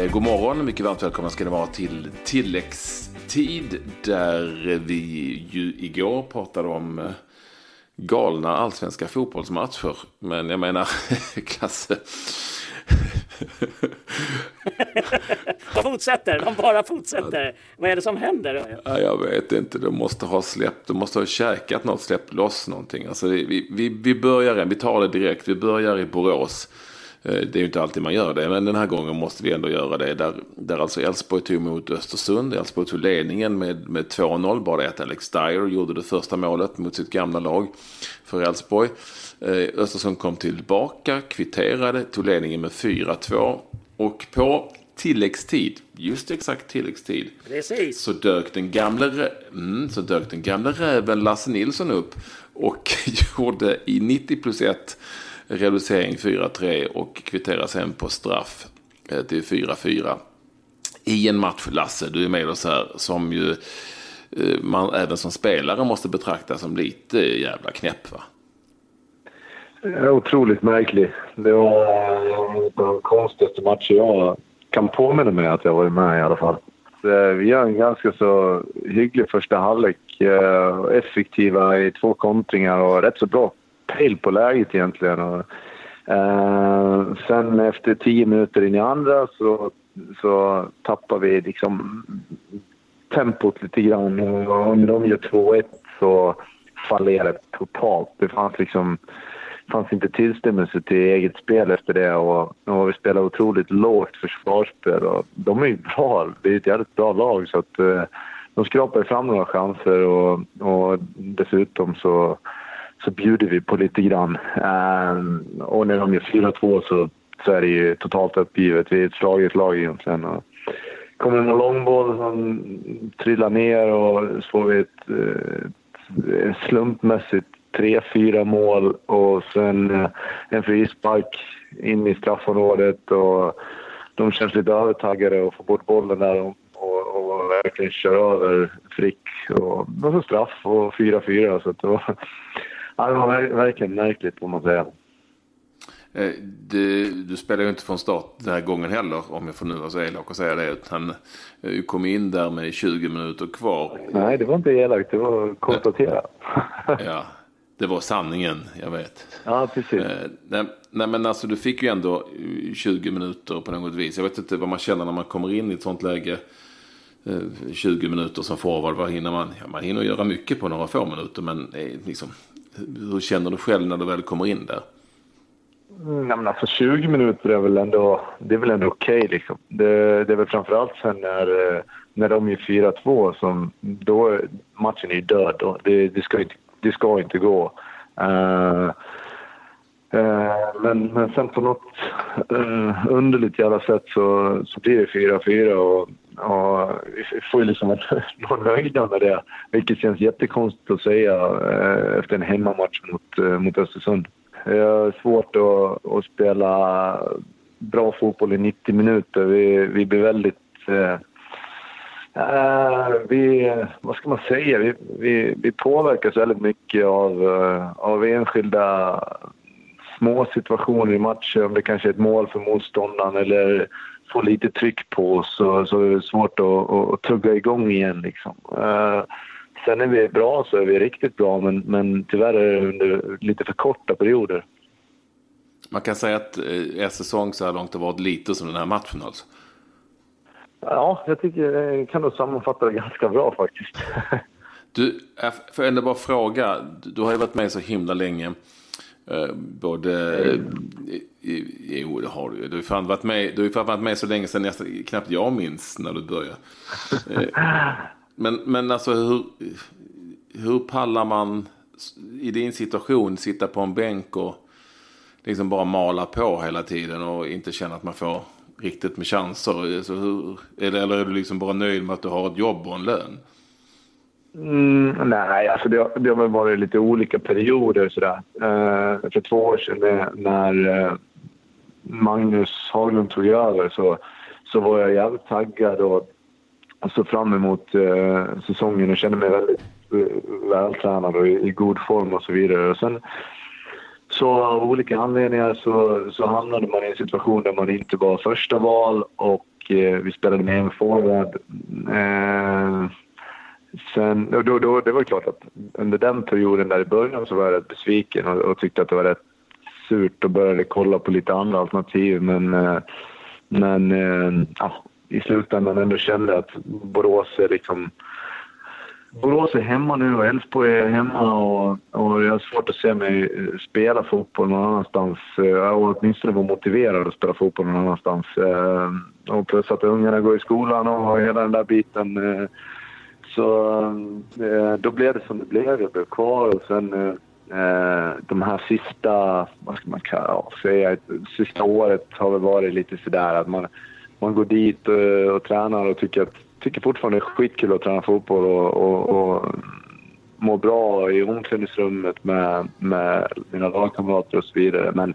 Eh, god morgon, mycket varmt välkomna ska ni vara till tilläggstid där vi ju igår pratade om eh, galna allsvenska fotbollsmatcher. Men jag menar, Klasse. de fortsätter, de bara fortsätter. Vad är det som händer? Ja, jag vet inte, de måste ha släppt, de måste ha käkat något, släppt loss någonting. Alltså, vi, vi, vi börjar, vi tar det direkt, vi börjar i Borås. Eh, det är ju inte alltid man gör det, men den här gången måste vi ändå göra det. Där, där alltså Elfsborg tog emot Östersund. Elfsborg tog ledningen med, med 2-0. Bara det att Alex Dyer gjorde det första målet mot sitt gamla lag för Elfsborg. Eh, Östersund kom tillbaka, kvitterade, tog ledningen med 4-2. Och på tilläggstid, just exakt tilläggstid, Precis. Så, dök den gamle, mm, så dök den gamle räven Lasse Nilsson upp och gjorde i 90 plus 1 reducering 4-3 och kvitterar sen på straff eh, till 4-4. I en match, Lasse, du är med oss här, som ju eh, man även som spelare måste betrakta som lite jävla knäpp va? Otroligt märklig. Det var eh, en av de konstigaste matcher jag kan påminna mig att jag varit med i alla fall. Vi gör en ganska så hygglig första halvlek. Effektiva i två kontringar och rätt så bra pejl på läget egentligen. Och, eh, sen efter tio minuter in i andra så, så tappar vi liksom tempot lite grann. Och om de gör 2-1 så fallerar det totalt. Det fanns liksom fanns inte tillstymmelse till eget spel efter det och, och vi spelade otroligt lågt försvarsspel och de är ju bra. Det är ett jävligt bra lag så att eh, de skrapar fram några chanser och, och dessutom så så bjuder vi på lite grann. Eh, och när de gör 4-2 så, så är det ju totalt uppgivet. Vi är ett slaget lag egentligen. Och kommer det någon långboll som trillar ner och så får vi ett, eh, ett slumpmässigt 3-4 mål och sen eh, en frispark in i straffområdet och de känns lite övertaggade och får bort bollen där och, och, och verkligen kör över Frick. Och, och så straff och 4-4 så det var Ja, det var verkligen märkligt får man säga. Eh, du, du spelar ju inte från start den här gången heller, om jag får nu vara så elak och säga det. Han eh, kom in där med 20 minuter kvar. Nej, det var inte elakt, det var konstatera. ja, det var sanningen, jag vet. Ja, precis. Eh, nej, nej, men alltså du fick ju ändå 20 minuter på något vis. Jag vet inte vad man känner när man kommer in i ett sånt läge. 20 minuter som forward, vad hinner man? Ja, man hinner göra mycket på några få minuter, men liksom, hur känner du själv när du väl kommer in där? Mm, Nej, men alltså 20 minuter är väl ändå, det är väl ändå okej. Okay, liksom. det, det är väl framförallt sen när, eh, när de är 4-2 som då matchen är död. Då. Det, det, ska inte, det ska inte gå. Uh, uh, men, men sen på något uh, underligt jävla sätt så, så blir det 4-4 och och vi får ju liksom vara nöjda med det, vilket känns jättekonstigt att säga eh, efter en hemmamatch mot, eh, mot Östersund. Det är svårt att, att spela bra fotboll i 90 minuter. Vi, vi blir väldigt... Eh, eh, vi, vad ska man säga? Vi, vi, vi påverkas väldigt mycket av, av enskilda små situationer i matcher. Om det kanske är ett mål för motståndaren eller få lite tryck på oss så, så är det svårt att, att, tugga igång igen. Liksom. Uh, sen när vi är bra så är vi riktigt bra, men, men tyvärr är det under lite för korta perioder. Man kan säga att er säsong så här långt har varit lite som den här matchen alltså? Ja, jag tycker jag kan nog sammanfatta det ganska bra faktiskt. du, får jag ändå bara fråga, du har ju varit med så himla länge. Eh, både... Eh, jo, det har du ju. Du har fan varit med, du har fan varit med så länge sedan nästan, knappt jag minns när du började. Eh, men, men alltså hur, hur pallar man i din situation sitta på en bänk och liksom bara mala på hela tiden och inte känna att man får riktigt med chanser? Så hur, eller är du liksom bara nöjd med att du har ett jobb och en lön? Mm, nej, alltså det, det har väl varit lite olika perioder sådär. Eh, för två år sedan när uh, Magnus Haglund tog över så, så var jag jävligt taggad och, och såg fram emot eh, säsongen och kände mig väldigt eh, vältränad och i, i, god form och så vidare. Och sen så av olika anledningar så, så hamnade man i en situation där man inte var första val och Eh, vi spelade med en forward. Eh, Sen, då, då, det var klart att under den perioden där i början så var jag rätt besviken och, och tyckte att det var rätt surt och började kolla på lite andra alternativ. Men, eh, men eh, ja, i slutändan ändå kände att Borås är liksom Borås är hemma nu och Elfsborg är hemma och, och jag har svårt att se mig spela fotboll någon annanstans. Jag och åtminstone vara motiverad att spela fotboll någon annanstans. Och plus att ungarna går i skolan och hela den där biten. Så eh, då blev det som det blev. Jag blev kvar och sen eh, eh, de här sista, vad ska man kalla, säga, sista året har väl varit lite sådär att man, man går dit och, och tränar och tycker att tycker fortfarande det är skitkul att träna fotboll och, och, och må bra i omklädningsrummet med, med mina lagkamrater och så vidare. Men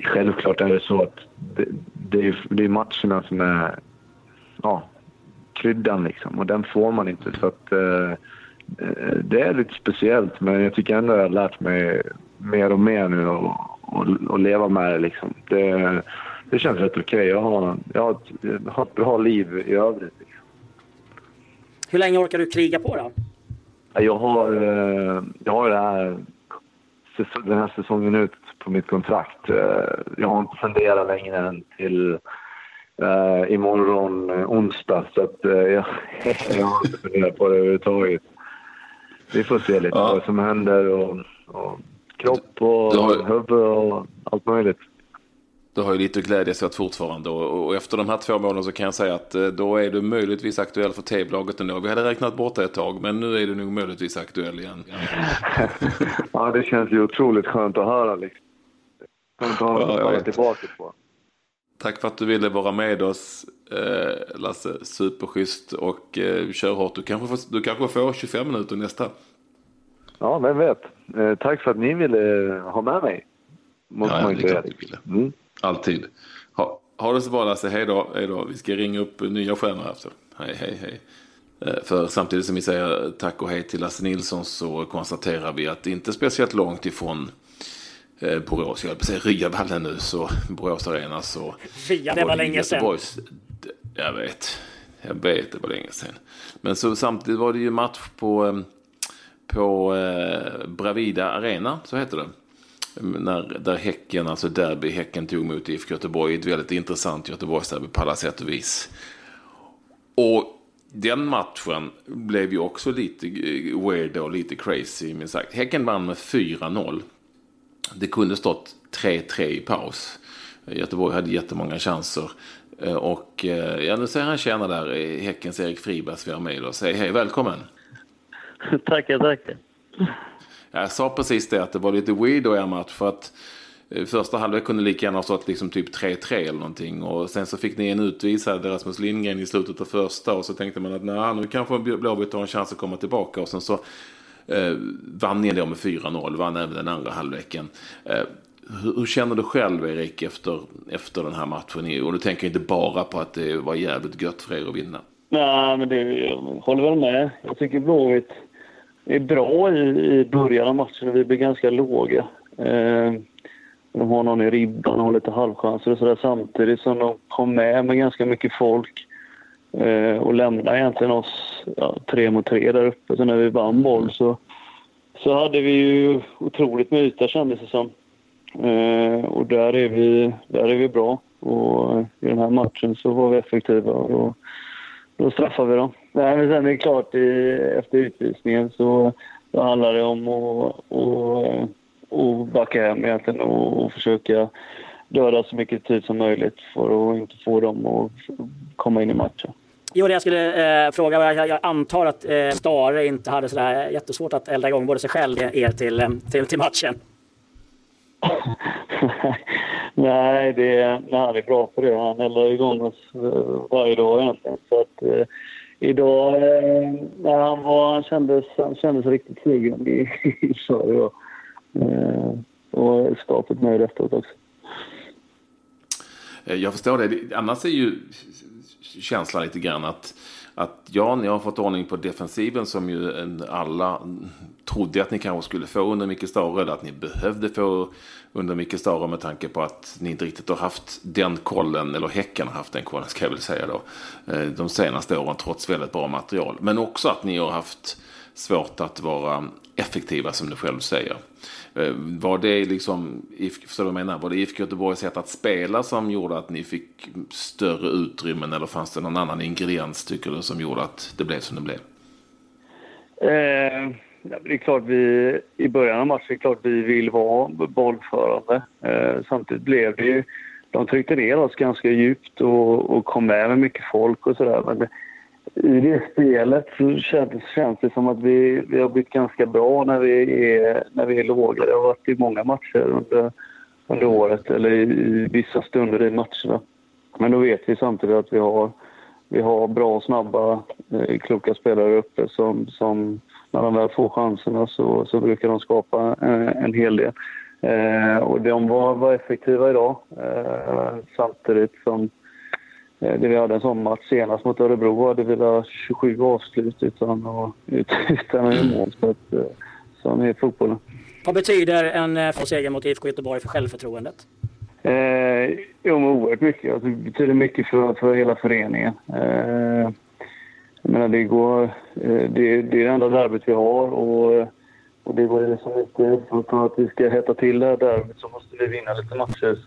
självklart är det så att det, det, är, det är matcherna som är ja, kryddan liksom och den får man inte. Så att, eh, det är lite speciellt men jag tycker ändå jag har lärt mig mer och mer nu och, och, och leva med det liksom. Det, det känns rätt okej. Okay. Jag, har, jag, har ett, jag har ett bra liv i övrigt. Hur länge orkar du kriga på då? Jag har, eh, jag har det här, den här säsongen ut på mitt kontrakt. Eh, jag har inte funderat längre än till uh, imorgon onsdag så att uh, jag, jag har inte funderat på det överhuvudtaget. Vi får se lite ja. vad som händer och, och kropp och har... huvud och allt möjligt. Du har ju lite att glädjas åt fortfarande och, och, efter de här två månaderna så kan jag säga att eh, då är du möjligtvis aktuell för TV-laget ändå. Vi hade räknat bort det ett tag men nu är du nog möjligtvis aktuell igen. ja, det känns ju otroligt skönt att höra liksom. Skönt att höra ja, tillbaka på. Tack för att du ville vara med oss eh, Lasse. Superschysst och eh, kör hårt. Du kanske, får, du kanske får 25 minuter nästa. Ja, vem vet. Eh, tack för att ni ville ha med mig. Måste ja, man ju säga. Mm. Alltid. Ha, ha det så bra Lasse, hej då, hej då. Vi ska ringa upp nya stjärnor efter. Hej, hej, hej. Eh, för samtidigt som vi säger tack och hej till Lasse Nilsson så konstaterar vi att det inte är speciellt långt ifrån eh, Borås, jag på säga Ryavallen nu, så Borås Arena så... Fia, det var länge sedan. Jag vet, jag vet, det var länge sedan. Men så samtidigt var det ju match på, eh, på Bravida Arena, så heter det när, där Häcken, alltså derby, Häcken tog emot IFK Göteborg. Ett väldigt intressant Göteborgsderby på alla sätt och vis. Och den matchen blev ju också lite weird och lite crazy. Men sagt. Häcken vann med 4-0. Det kunde stått 3-3 i paus. Göteborg hade jättemånga chanser. Eh, och eh, ja, nu ser han tjäna där, Häckens Erik Fribergs vi har med oss. Hej, hej, välkommen! tackar, tackar! Jag sa precis det att det var lite weird i er match för att eh, första halvlek kunde lika gärna ha stått liksom typ 3-3 eller någonting. Och sen så fick ni en utvisad Rasmus Lindgren i slutet av första och så tänkte man att nej, nu kanske Blåvitt har en chans att komma tillbaka. Och sen så eh, vann ni då med 4-0, vann även den andra halvleken. Eh, hur, hur, känner du själv Erik efter, efter den här matchen? Och du tänker inte bara på att det var jävligt gött för er att vinna. Nej, men det jag håller väl med. Jag tycker Blåvitt är bra i, i början av matchen. Vi blir ganska låga. Eh, de har någon i ribban och har lite halvchanser och sådär samtidigt som de kom med med ganska mycket folk eh, och lämnade egentligen oss ja, tre mot tre där uppe. Så när vi vann boll så, så hade vi ju otroligt med yta kändes det som. Eh, och där är, vi, där är vi bra. Och i den här matchen så var vi effektiva och då straffar vi dem. Nej, men sen är det klart, efter utvisningen så, då handlar det om att, och, att backa hem egentligen och försöka döda så mycket tid som möjligt för att inte få dem att komma in i matchen. Jo, det jag skulle eh, fråga, jag, jag antar att eh, Stare inte hade sådär jättesvårt att elda igång både sig själv och er till, eh, till, till matchen. Nej, det, nej, han är bra på det. Han eldar igång oss eh, varje dag egentligen. Så att, eh, idag, eh, nej, han, var, han, kändes, han kändes riktigt sugen i, i Sverige. Och, eh, och skapet nöjd efteråt också. Eh, jag förstår det. Annars är ju känslan lite grann att att ja, ni har fått ordning på defensiven som ju alla trodde att ni kanske skulle få under Micke Stare, eller att ni behövde få under Micke Stare med tanke på att ni inte riktigt har haft den kollen, eller Häcken har haft den kollen ska jag väl säga då, eh, de senaste åren trots väldigt bra material. Men också att ni har haft svårt att vara effektiva som du själv säger. Eh, var det liksom, förstår du vad jag menar? Var det IFK Göteborgs sätt att spela som gjorde att ni fick större utrymmen eller fanns det någon annan ingrediens tycker du som gjorde att det blev som det blev? Eh, det är klart vi i början av matchen är klart vi vill vara bollförande. Eh, samtidigt blev det ju, de tryckte ner oss ganska djupt och, och kom med med mycket folk och sådär. Men i det spelet så känns, känns det som att vi, vi har blivit ganska bra när vi är, när vi är låga. Det har varit i många matcher under, under året eller i, i vissa stunder i matcherna. Men då vet vi samtidigt att vi har, vi har bra, snabba, eh, kloka spelare uppe som, som när de väl får chanserna så, så brukar de skapa en, en hel del. Eh, och de var, var effektiva idag eh, samtidigt som det vi hade en sån match senast mot Örebro hade vi där 27 avslut utan, att, utan mål. Så att, eh, som är fotbollen. Vad betyder en eh, seger mot IFK Göteborg för självförtroendet? Eh, jo, men oerhört mycket. Alltså, det betyder mycket för, för hela föreningen. Eh, jag menar, det, går, eh, det, det är det enda derbyt vi har och, och det går liksom inte för att vi ska hetta till det här derbyt så måste vi vinna lite matcher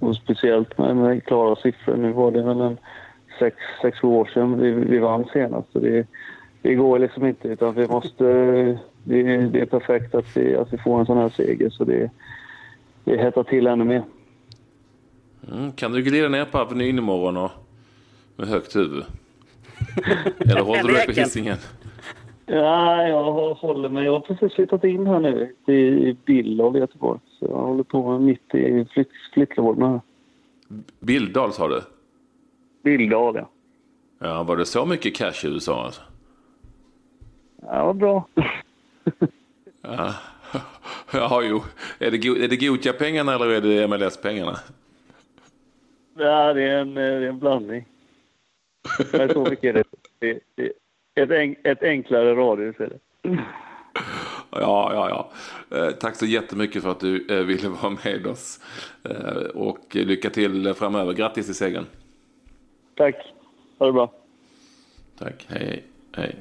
och speciellt med, med klara siffror. Nu var det väl en sex, sex år sedan vi, vi vann senast. Så det, det går liksom inte utan vi måste... Det, det är perfekt att vi, att vi får en sån här seger så det, det hettar till ännu mer. Mm, kan du glida ner på Avenyn imorgon och med högt huvud? Eller håller du dig på Hisingen? Ja, jag håller mig. Jag har precis flyttat in här nu i Billov i Göteborg. Så jag håller på mitt i flytt, flyttlådorna. Bildal sa du? Bildal, ja. Ja, var det så mycket cash i USA alltså? Ja, vad bra. ja. ja, jo. Är det, är det Gotia-pengarna eller är det MLS-pengarna? Ja, det är en, det är en blandning. Men så mycket är det. det, det ett, en, ett enklare radhus är det. Ja, ja, ja. Eh, tack så jättemycket för att du eh, ville vara med oss. Eh, och lycka till framöver. Grattis till segern. Tack. Ha det bra. Tack. Hej, hej.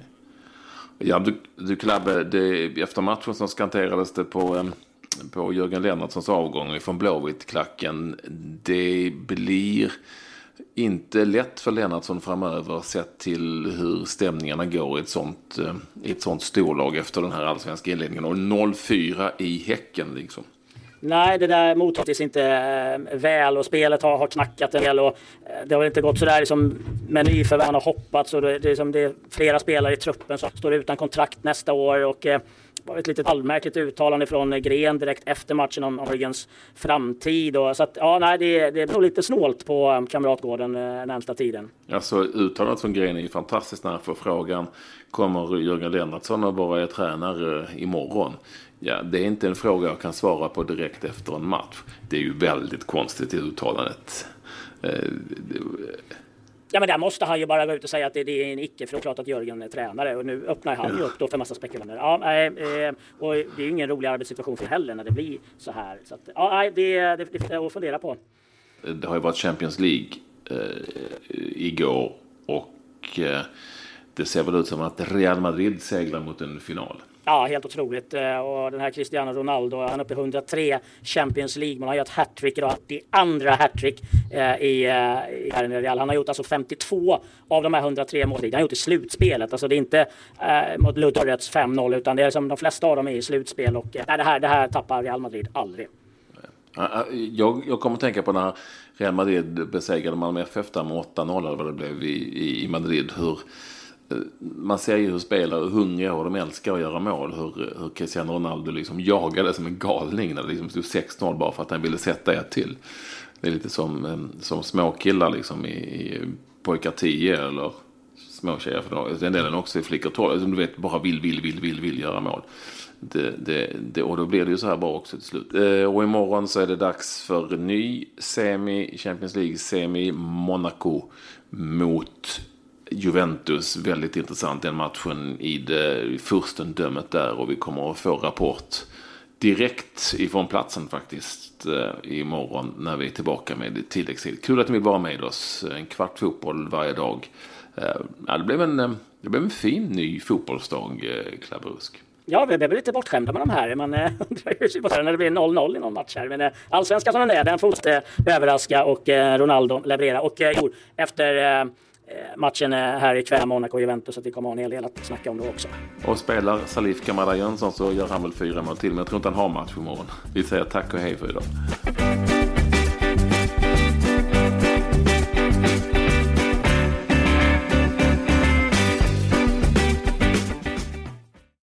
Ja, du, du Klabbe, det, efter matchen så skanterades det på, på Jörgen Lennartssons avgång från Blåvitt-klacken. Det blir inte lätt för Lennartsson framöver sett till hur stämningarna går i ett sånt, eh, i ett sånt storlag efter den här allsvenska inledningen. Och 0-4 i Häcken liksom. Nej, det där mottagits inte eh, väl och spelet har, har knackat en del och eh, det har inte gått sådär liksom med nyförvärven har hoppats och det, det, liksom, det är flera spelare i truppen som står utan kontrakt nästa år och eh, var ett litet allmärkligt uttalande från Gren direkt efter matchen om Ryggens framtid. Och, så att, ja, nej, det, det är nog lite snålt på Kamratgården eh, närmsta tiden. Alltså uttalandet från Gren är ju fantastiskt när han får frågan kommer Jörgen Lennartsson att vara tränare imorgon? Ja, det är inte en fråga jag kan svara på direkt efter en match. Det är ju väldigt konstigt i uttalandet. Eh, Ja men där måste han ju bara gå ut och säga att det, det är en icke för det är klart att Jörgen är tränare och nu öppnar han ju upp då för massa spekulanter. Ja, eh, och det är ju ingen rolig arbetssituation för heller när det blir så här. Så att, ja, det, det, det är att fundera på. Det har ju varit Champions League eh, igår och eh, det ser väl ut som att Real Madrid seglar mot en final. Ja, helt otroligt. Eh, och den här Cristiano Ronaldo, han är uppe i 103 Champions League. Man har gjort hattrick idag, det andra hattrick eh, i, eh, i Real. Han har gjort alltså 52 av de här 103 målen. Han har gjort i slutspelet. Alltså det är inte eh, mot Ludogorets 5-0 utan det är som de flesta av dem är i slutspel. Och eh, det, här, det här tappar Real Madrid aldrig. Jag, jag kommer att tänka på när Real Madrid besegrade Malmö FF med 8-0 eller vad det blev i, i Madrid. Hur man ser ju hur spelare är hungriga och de älskar att göra mål. Hur, hur Cristiano Ronaldo liksom jagade som en galning när det liksom stod 6-0 bara för att han ville sätta ett till. Det är lite som, eh, som småkillar liksom i, i pojkar 10 eller småtjejer för den delen också i flickor 12. Som alltså, du vet bara vill, vill, vill, vill, vill göra mål. Det, det, det, och då blir det ju så här bra också till slut. Eh, och imorgon så är det dags för ny semi, Champions League semi Monaco mot Juventus. Väldigt intressant den matchen i det furstendömet där och vi kommer att få rapport direkt ifrån platsen faktiskt eh, imorgon när vi är tillbaka med tilläggstid. Kul att ni vill vara med oss. En kvart fotboll varje dag. Eh, det, blev en, eh, det blev en fin ny fotbollsdag, eh, Klabberusk. Ja, vi blev lite bortskämda med de här. Man eh, undrar ju när det blir 0-0 i någon match här. Men eh, allsvenskan som den är, den fortsätter överraska och Ronaldo leverera. Och jo, efter Eh, matchen här ikväll, Monaco och Juventus, att vi kommer ha en hel del att snacka om då också. Och spelar Salif Kamara Jönsson så gör han väl fyra mål till, men jag tror inte han har match imorgon. Vi säger tack och hej för idag.